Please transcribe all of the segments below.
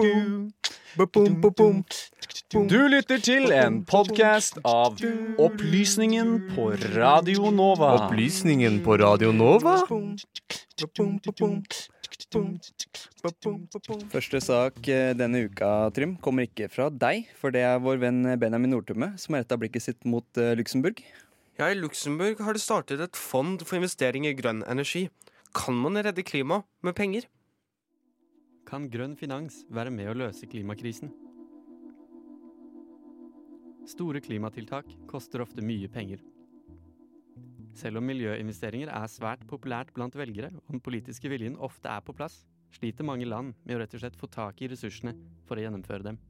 Du lytter til en podkast av Opplysningen på Radio Nova. Opplysningen på Radio Nova? Første sak eh, denne uka, Trym, kommer ikke fra deg, for det er vår venn Benjamin Nordtumme som har retta blikket sitt mot uh, Luxembourg. Ja, I Luxembourg har det startet et fond for investering i grønn energi. Kan man redde klimaet med penger? Kan grønn finans være med å løse klimakrisen? Store klimatiltak koster ofte mye penger. Selv om miljøinvesteringer er svært populært blant velgere, og den politiske viljen ofte er på plass, sliter mange land med å rett og slett få tak i ressursene for å gjennomføre dem.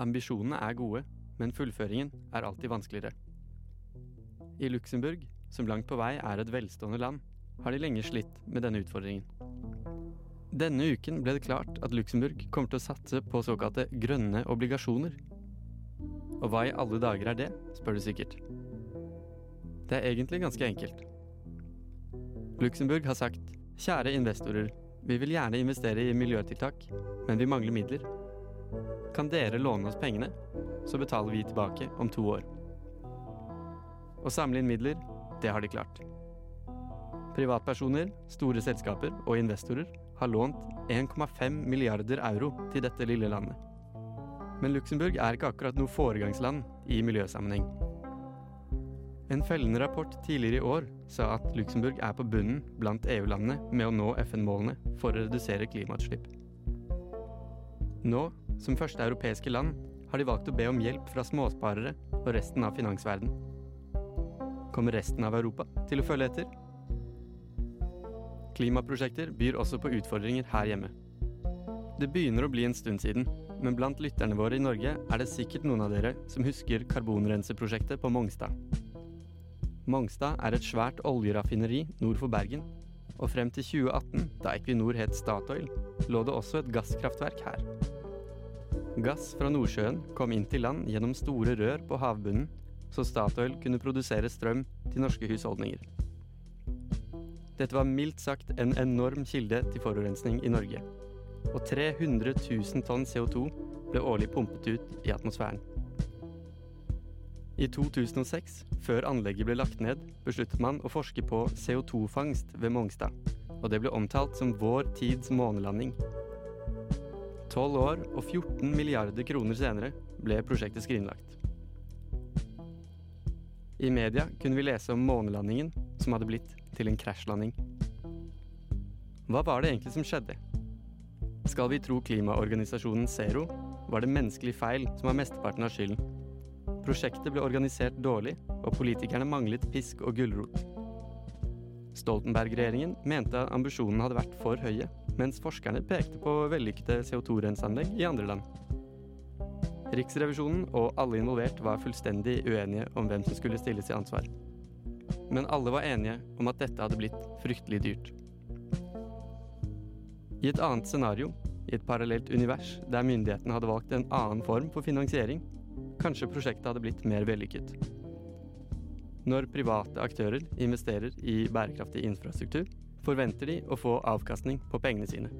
Ambisjonene er gode, men fullføringen er alltid vanskeligere. I Luxembourg, som langt på vei er et velstående land, har de lenge slitt med denne utfordringen. Denne uken ble det klart at Luxembourg kommer til å satse på såkalte grønne obligasjoner. Og hva i alle dager er det, spør du sikkert. Det er egentlig ganske enkelt. Luxembourg har sagt kjære investorer, vi vil gjerne investere i miljøtiltak, men vi mangler midler. Kan dere låne oss pengene, så betaler vi tilbake om to år. Å samle inn midler, det har de klart. Privatpersoner, store selskaper og investorer har lånt 1,5 milliarder euro til dette lille landet. Men Luxembourg er ikke akkurat noe foregangsland i miljøsammenheng. En fellende rapport tidligere i år sa at Luxembourg er på bunnen blant EU-landene med å nå FN-målene for å redusere klimautslipp. Nå, som første europeiske land, har de valgt å be om hjelp fra småsparere og resten av finansverden. Kommer resten av Europa til å følge etter? Klimaprosjekter byr også på utfordringer her hjemme. Det begynner å bli en stund siden, men blant lytterne våre i Norge er det sikkert noen av dere som husker karbonrenseprosjektet på Mongstad. Mongstad er et svært oljeraffineri nord for Bergen, og frem til 2018, da Equinor het Statoil, lå det også et gasskraftverk her. Gass fra Nordsjøen kom inn til land gjennom store rør på havbunnen, så Statoil kunne produsere strøm til norske husholdninger. Dette var mildt sagt en enorm kilde til forurensning i Norge. Og 300 000 tonn CO2 ble årlig pumpet ut i atmosfæren. I 2006, før anlegget ble lagt ned, besluttet man å forske på CO2-fangst ved Mongstad. Og det ble omtalt som vår tids månelanding. Tolv år og 14 milliarder kroner senere ble prosjektet skrinlagt. I media kunne vi lese om månelandingen som hadde blitt til en krasjlanding. Hva var det egentlig som skjedde? Skal vi tro klimaorganisasjonen Zero, var det menneskelig feil som var mesteparten av skylden. Prosjektet ble organisert dårlig, og politikerne manglet pisk og gulrot. Stoltenberg-regjeringen mente at ambisjonene hadde vært for høye, mens forskerne pekte på vellykkede CO2-renseanlegg i andre land. Riksrevisjonen og alle involvert var fullstendig uenige om hvem som skulle stilles til ansvar. Men alle var enige om at dette hadde blitt fryktelig dyrt. I et annet scenario, i et parallelt univers der myndighetene hadde valgt en annen form for finansiering, kanskje prosjektet hadde blitt mer vellykket. Når private aktører investerer i bærekraftig infrastruktur, forventer de å få avkastning på pengene sine.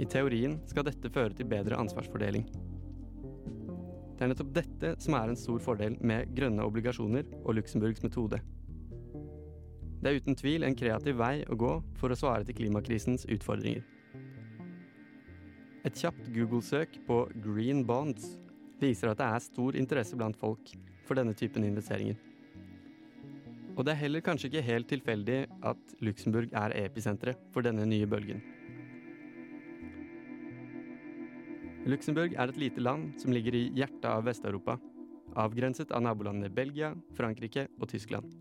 I teorien skal dette føre til bedre ansvarsfordeling. Det er nettopp dette som er en stor fordel med grønne obligasjoner og Luxemburgs metode. Det er uten tvil en kreativ vei å gå for å svare til klimakrisens utfordringer. Et kjapt Google-søk på Green Bonds viser at det er stor interesse blant folk for denne typen investeringer. Og det er heller kanskje ikke helt tilfeldig at Luxembourg er episenteret for denne nye bølgen. Luxembourg er et lite land som ligger i hjertet av Vest-Europa, avgrenset av nabolandene Belgia, Frankrike og Tyskland.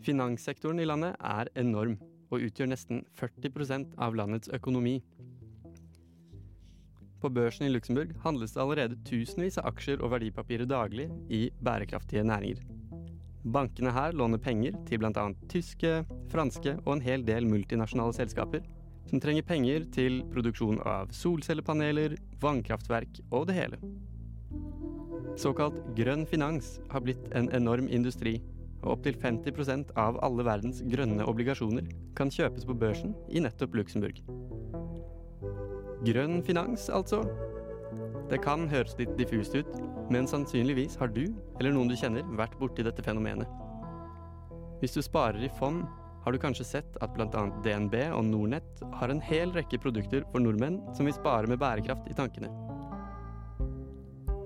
Finanssektoren i landet er enorm og utgjør nesten 40% av landets økonomi. På børsen i Luxembourg handles det allerede tusenvis av aksjer og verdipapirer daglig i bærekraftige næringer. Bankene her låner penger til bl.a. tyske, franske og en hel del multinasjonale selskaper som trenger penger til produksjon av solcellepaneler, vannkraftverk og det hele. Såkalt grønn finans har blitt en enorm industri, og opptil 50% av alle verdens grønne obligasjoner kan kjøpes på børsen i nettopp Luxembourg. Grønn finans, altså. Det kan høres litt diffust ut, men sannsynligvis har du, eller noen du kjenner, vært borti dette fenomenet. Hvis du sparer i fond, har du kanskje sett at bl.a. DNB og Nornett har en hel rekke produkter for nordmenn som vil spare med bærekraft i tankene.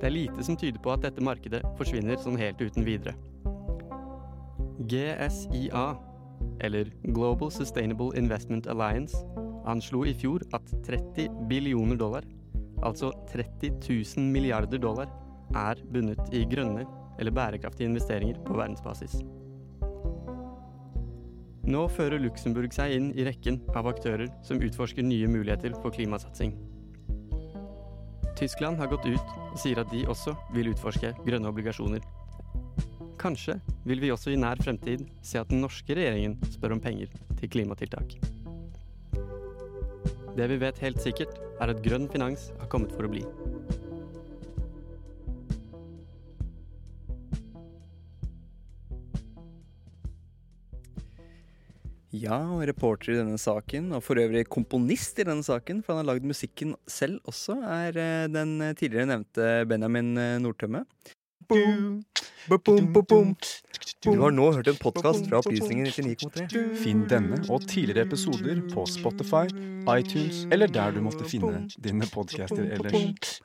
Det er lite som tyder på at dette markedet forsvinner sånn helt uten videre. GSIA, eller Global Sustainable Investment Alliance, anslo i fjor at 30 billioner dollar, altså 30 000 milliarder dollar, er bundet i grønne eller bærekraftige investeringer på verdensbasis. Nå fører Luxembourg seg inn i rekken av aktører som utforsker nye muligheter for klimasatsing. Tyskland har gått ut og sier at de også vil utforske grønne obligasjoner. Kanskje vil vi også i nær fremtid se at den norske regjeringen spør om penger til klimatiltak. Det vi vet helt sikkert, er at grønn finans har kommet for å bli. Ja, og reporter i denne saken, og for øvrig komponist i denne saken, for han har lagd musikken selv også, er eh, den tidligere nevnte Benjamin eh, Nordtømme. Du har nå hørt en podkast fra Opplysningen 99,3. Finn denne og tidligere episoder på Spotify, iTunes eller der du måtte finne dine podcaster ellers.